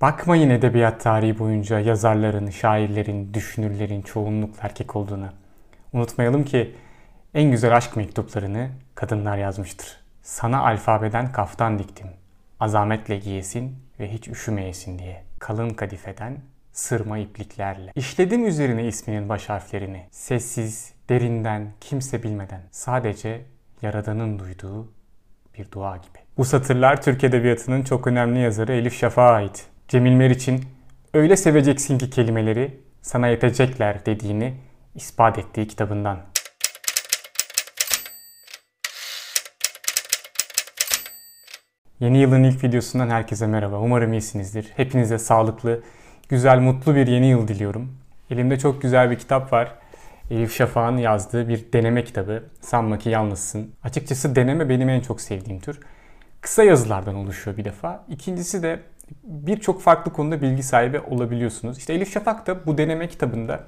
Bakmayın edebiyat tarihi boyunca yazarların, şairlerin, düşünürlerin çoğunlukla erkek olduğuna. Unutmayalım ki en güzel aşk mektuplarını kadınlar yazmıştır. Sana alfabeden kaftan diktim. Azametle giyesin ve hiç üşümeyesin diye. Kalın kadifeden sırma ipliklerle. İşledim üzerine isminin baş harflerini. Sessiz, derinden, kimse bilmeden. Sadece Yaradan'ın duyduğu bir dua gibi. Bu satırlar Türk Edebiyatı'nın çok önemli yazarı Elif Şafak'a ait. Cemil Meriç'in öyle seveceksin ki kelimeleri sana yetecekler dediğini ispat ettiği kitabından. Yeni yılın ilk videosundan herkese merhaba. Umarım iyisinizdir. Hepinize sağlıklı, güzel, mutlu bir yeni yıl diliyorum. Elimde çok güzel bir kitap var. Elif Şafak'ın yazdığı bir deneme kitabı. Sanma ki yalnızsın. Açıkçası deneme benim en çok sevdiğim tür. Kısa yazılardan oluşuyor bir defa. İkincisi de birçok farklı konuda bilgi sahibi olabiliyorsunuz. İşte Elif Şafak da bu deneme kitabında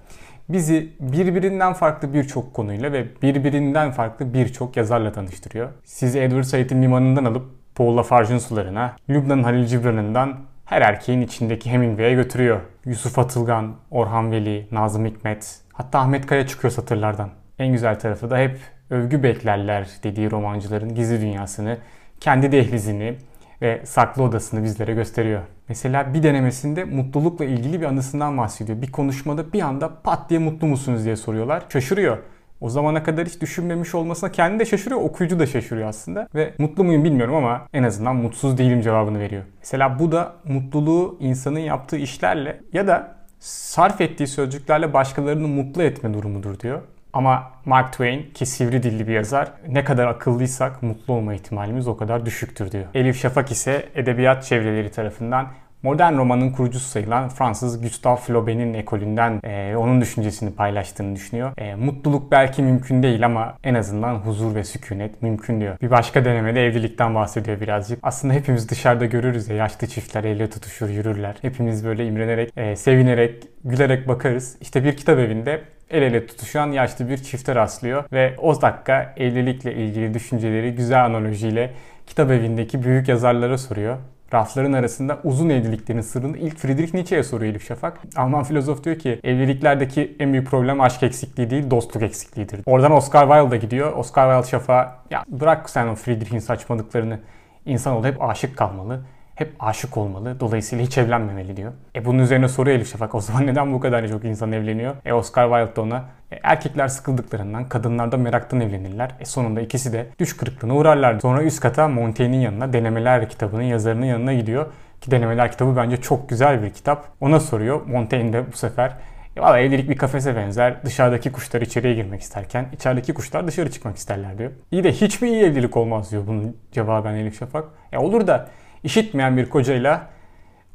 bizi birbirinden farklı birçok konuyla ve birbirinden farklı birçok yazarla tanıştırıyor. Sizi Edward Said'in limanından alıp Paul Lafarge'ın sularına, Lübnan Halil Cibran'ından her erkeğin içindeki Hemingway'e götürüyor. Yusuf Atılgan, Orhan Veli, Nazım Hikmet, hatta Ahmet Kaya çıkıyor satırlardan. En güzel tarafı da hep övgü beklerler dediği romancıların gizli dünyasını, kendi dehlizini, ve saklı odasını bizlere gösteriyor. Mesela bir denemesinde mutlulukla ilgili bir anısından bahsediyor. Bir konuşmada bir anda pat diye mutlu musunuz diye soruyorlar. Şaşırıyor. O zamana kadar hiç düşünmemiş olmasına kendi de şaşırıyor, okuyucu da şaşırıyor aslında. Ve mutlu muyum bilmiyorum ama en azından mutsuz değilim cevabını veriyor. Mesela bu da mutluluğu insanın yaptığı işlerle ya da sarf ettiği sözcüklerle başkalarını mutlu etme durumudur diyor. Ama Mark Twain ki sivri dilli bir yazar ne kadar akıllıysak mutlu olma ihtimalimiz o kadar düşüktür diyor. Elif Şafak ise edebiyat çevreleri tarafından Modern romanın kurucusu sayılan Fransız Gustave Flaubert'in ekolünden e, onun düşüncesini paylaştığını düşünüyor. E, mutluluk belki mümkün değil ama en azından huzur ve sükunet mümkün diyor. Bir başka denemede evlilikten bahsediyor birazcık. Aslında hepimiz dışarıda görürüz ya yaşlı çiftler elle tutuşur yürürler. Hepimiz böyle imrenerek, e, sevinerek, gülerek bakarız. İşte bir kitap evinde el ele tutuşan yaşlı bir çifte rastlıyor ve o dakika evlilikle ilgili düşünceleri güzel analojiyle kitap evindeki büyük yazarlara soruyor. Rafların arasında uzun evliliklerin sırrını ilk Friedrich Nietzsche'ye soruyor Elif Şafak. Alman filozof diyor ki evliliklerdeki en büyük problem aşk eksikliği değil dostluk eksikliğidir. Oradan Oscar Wilde'a gidiyor. Oscar Wilde Şafak'a ya bırak sen o Friedrich'in saçmalıklarını. İnsanoğlu hep aşık kalmalı hep aşık olmalı. Dolayısıyla hiç evlenmemeli diyor. E bunun üzerine soruyor Elif Şafak. O zaman neden bu kadar çok insan evleniyor? E Oscar Wilde de ona e, erkekler sıkıldıklarından, kadınlar da meraktan evlenirler. E sonunda ikisi de düş kırıklığına uğrarlar. Sonra üst kata Montaigne'in yanına, Denemeler kitabının yazarının yanına gidiyor. Ki Denemeler kitabı bence çok güzel bir kitap. Ona soruyor. Montaigne de bu sefer e valla evlilik bir kafese benzer. Dışarıdaki kuşlar içeriye girmek isterken içerideki kuşlar dışarı çıkmak isterler diyor. İyi de hiç mi iyi evlilik olmaz diyor bunun cevaben Elif Şafak. E olur da işitmeyen bir kocayla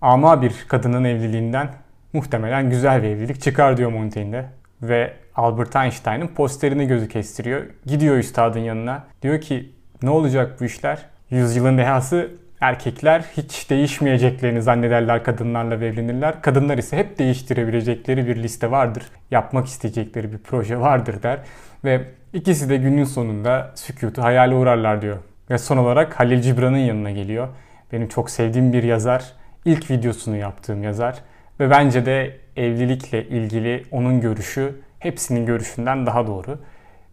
ama bir kadının evliliğinden muhtemelen güzel bir evlilik çıkar diyor Montaigne'de. Ve Albert Einstein'ın posterini gözü kestiriyor. Gidiyor üstadın yanına. Diyor ki ne olacak bu işler? Yüzyılın dehası erkekler hiç değişmeyeceklerini zannederler kadınlarla evlenirler. Kadınlar ise hep değiştirebilecekleri bir liste vardır. Yapmak isteyecekleri bir proje vardır der. Ve ikisi de günün sonunda sükutu hayale uğrarlar diyor. Ve son olarak Halil Cibran'ın yanına geliyor. Benim çok sevdiğim bir yazar. İlk videosunu yaptığım yazar. Ve bence de evlilikle ilgili onun görüşü hepsinin görüşünden daha doğru.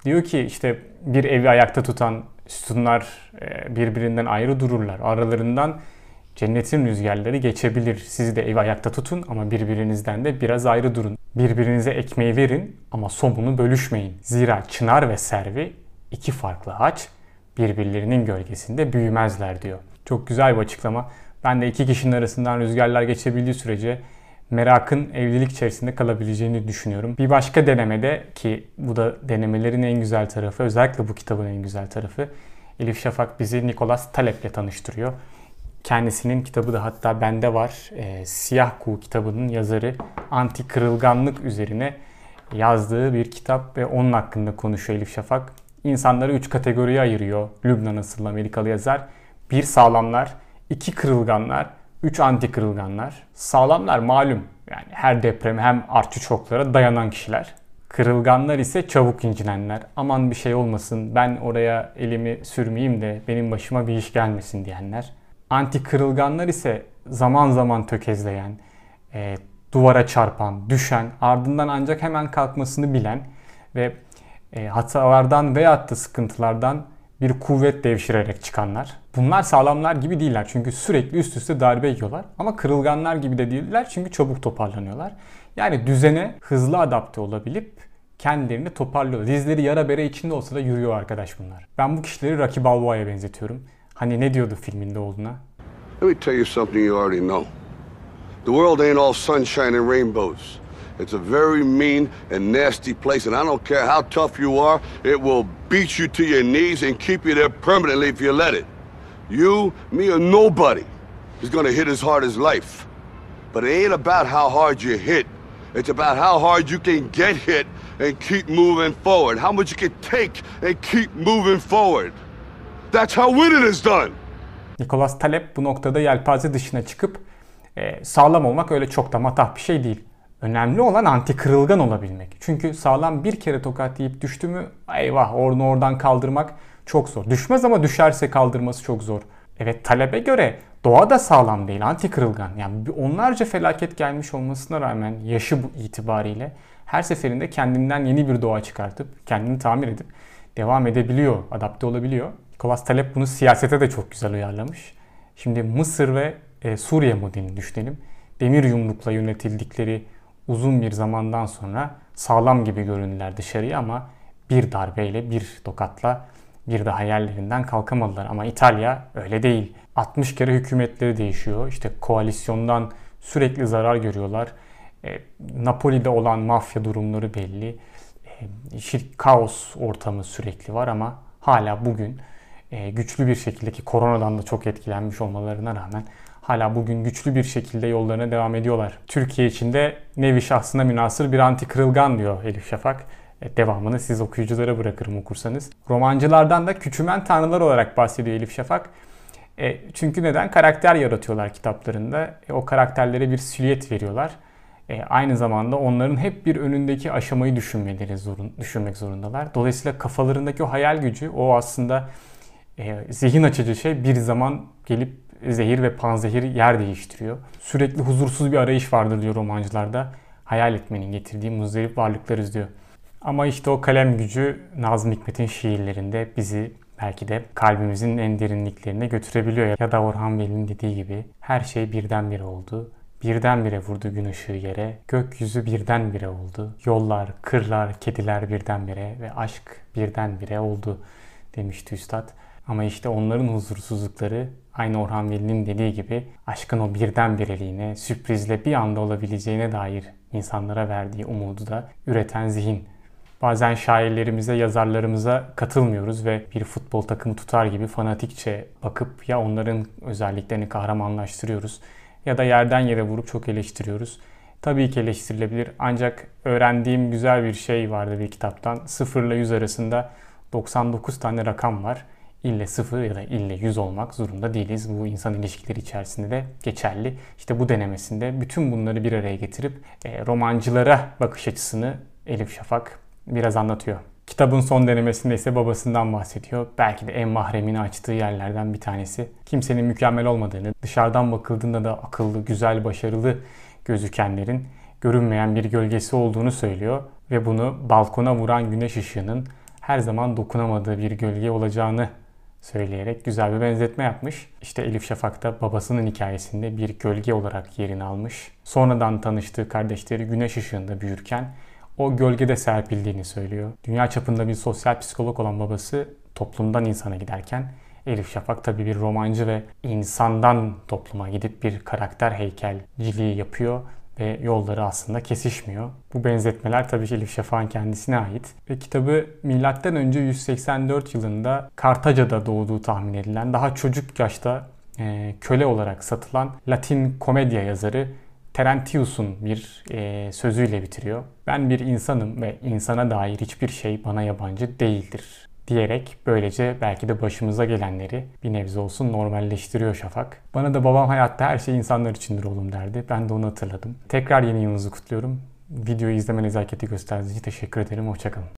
Diyor ki işte bir evi ayakta tutan sütunlar e, birbirinden ayrı dururlar. Aralarından cennetin rüzgarları geçebilir. Siz de evi ayakta tutun ama birbirinizden de biraz ayrı durun. Birbirinize ekmeği verin ama somunu bölüşmeyin. Zira çınar ve servi iki farklı ağaç birbirlerinin gölgesinde büyümezler diyor. Çok güzel bir açıklama. Ben de iki kişinin arasından rüzgarlar geçebildiği sürece merakın evlilik içerisinde kalabileceğini düşünüyorum. Bir başka denemede ki bu da denemelerin en güzel tarafı, özellikle bu kitabın en güzel tarafı. Elif Şafak bizi Nicholas Talep'le tanıştırıyor. Kendisinin kitabı da hatta bende var. E, Siyah Kuğu kitabının yazarı anti kırılganlık üzerine yazdığı bir kitap ve onun hakkında konuşuyor Elif Şafak. İnsanları üç kategoriye ayırıyor Lübnan asıllı Amerikalı yazar. Bir sağlamlar, iki kırılganlar, üç anti kırılganlar. Sağlamlar malum yani her depreme hem artçı şoklara dayanan kişiler. Kırılganlar ise çabuk incinenler. Aman bir şey olmasın ben oraya elimi sürmeyeyim de benim başıma bir iş gelmesin diyenler. Anti kırılganlar ise zaman zaman tökezleyen, e, duvara çarpan, düşen, ardından ancak hemen kalkmasını bilen ve e, hatalardan veyahut da sıkıntılardan bir kuvvet devşirerek çıkanlar. Bunlar sağlamlar gibi değiller çünkü sürekli üst üste darbe yiyorlar. Ama kırılganlar gibi de değiller çünkü çabuk toparlanıyorlar. Yani düzene hızlı adapte olabilip kendilerini toparlıyor. Dizleri yara bere içinde olsa da yürüyor arkadaş bunlar. Ben bu kişileri Rocky Balboa'ya benzetiyorum. Hani ne diyordu filminde olduğuna? Let me tell you something you already know. The world ain't all sunshine and rainbows. It's a very mean and nasty place, and I don't care how tough you are, it will beat you to your knees and keep you there permanently if you let it. You, me, or nobody is gonna hit as hard as life. But it ain't about how hard you hit. It's about how hard you can get hit and keep moving forward. How much you can take and keep moving forward. That's how winning is done. Nicholas Talep bu noktada yelpaze dışına çıkıp e, sağlam olmak öyle çok da matah bir şey değil. Önemli olan anti kırılgan olabilmek. Çünkü sağlam bir kere tokat yiyip düştü mü eyvah onu oradan kaldırmak çok zor. Düşmez ama düşerse kaldırması çok zor. Evet talebe göre doğa da sağlam değil anti kırılgan. Yani onlarca felaket gelmiş olmasına rağmen yaşı itibariyle her seferinde kendinden yeni bir doğa çıkartıp kendini tamir edip devam edebiliyor, adapte olabiliyor. Nicholas Talep bunu siyasete de çok güzel uyarlamış. Şimdi Mısır ve e, Suriye modelini düşünelim. Demir yumrukla yönetildikleri uzun bir zamandan sonra sağlam gibi göründüler dışarıya ama bir darbeyle, bir tokatla bir daha yerlerinden kalkamadılar. Ama İtalya öyle değil. 60 kere hükümetleri değişiyor. İşte koalisyondan sürekli zarar görüyorlar. E, Napoli'de olan mafya durumları belli. E, kaos ortamı sürekli var ama hala bugün e, güçlü bir şekilde ki koronadan da çok etkilenmiş olmalarına rağmen hala bugün güçlü bir şekilde yollarına devam ediyorlar. Türkiye için de nevi şahsına münasır bir anti kırılgan diyor Elif Şafak. E, devamını siz okuyuculara bırakırım okursanız. Romancılardan da küçümen tanrılar olarak bahsediyor Elif Şafak. E, çünkü neden? Karakter yaratıyorlar kitaplarında. E, o karakterlere bir silüet veriyorlar. E, aynı zamanda onların hep bir önündeki aşamayı düşünmeleri zorun, düşünmek zorundalar. Dolayısıyla kafalarındaki o hayal gücü, o aslında e, zihin açıcı şey bir zaman gelip zehir ve panzehir yer değiştiriyor. Sürekli huzursuz bir arayış vardır diyor romancılarda. Hayal etmenin getirdiği muzdarip varlıklarız diyor. Ama işte o kalem gücü Nazım Hikmet'in şiirlerinde bizi belki de kalbimizin en derinliklerine götürebiliyor. Ya da Orhan Veli'nin dediği gibi her şey birdenbire oldu. Birdenbire vurdu gün ışığı yere, gökyüzü birdenbire oldu. Yollar, kırlar, kediler birdenbire ve aşk birdenbire oldu demişti üstad. Ama işte onların huzursuzlukları aynı Orhan Veli'nin dediği gibi aşkın o birdenbireliğine, sürprizle bir anda olabileceğine dair insanlara verdiği umudu da üreten zihin. Bazen şairlerimize, yazarlarımıza katılmıyoruz ve bir futbol takımı tutar gibi fanatikçe bakıp ya onların özelliklerini kahramanlaştırıyoruz ya da yerden yere vurup çok eleştiriyoruz. Tabii ki eleştirilebilir ancak öğrendiğim güzel bir şey vardı bir kitaptan. 0 ile 100 arasında 99 tane rakam var. İlle 0 ya da ille 100 olmak zorunda değiliz. Bu insan ilişkileri içerisinde de geçerli. İşte bu denemesinde bütün bunları bir araya getirip e, romancılara bakış açısını Elif Şafak biraz anlatıyor. Kitabın son denemesinde ise babasından bahsediyor. Belki de en mahremini açtığı yerlerden bir tanesi. Kimsenin mükemmel olmadığını, dışarıdan bakıldığında da akıllı, güzel, başarılı gözükenlerin görünmeyen bir gölgesi olduğunu söylüyor ve bunu balkona vuran güneş ışığının her zaman dokunamadığı bir gölge olacağını söyleyerek güzel bir benzetme yapmış. İşte Elif Şafak da babasının hikayesinde bir gölge olarak yerini almış. Sonradan tanıştığı kardeşleri güneş ışığında büyürken o gölgede serpildiğini söylüyor. Dünya çapında bir sosyal psikolog olan babası toplumdan insana giderken Elif Şafak tabii bir romancı ve insandan topluma gidip bir karakter heykelciliği yapıyor ve yolları aslında kesişmiyor. Bu benzetmeler tabii ki Elif Şafak'ın kendisine ait. Ve kitabı milattan önce 184 yılında Kartaca'da doğduğu tahmin edilen daha çocuk yaşta e, köle olarak satılan Latin komedya yazarı Terentius'un bir e, sözüyle bitiriyor. Ben bir insanım ve insana dair hiçbir şey bana yabancı değildir diyerek böylece belki de başımıza gelenleri bir nebze olsun normalleştiriyor Şafak. Bana da babam hayatta her şey insanlar içindir oğlum derdi. Ben de onu hatırladım. Tekrar yeni yılınızı kutluyorum. Videoyu izleme nezaketi gösterdiğiniz için teşekkür ederim. Hoşçakalın.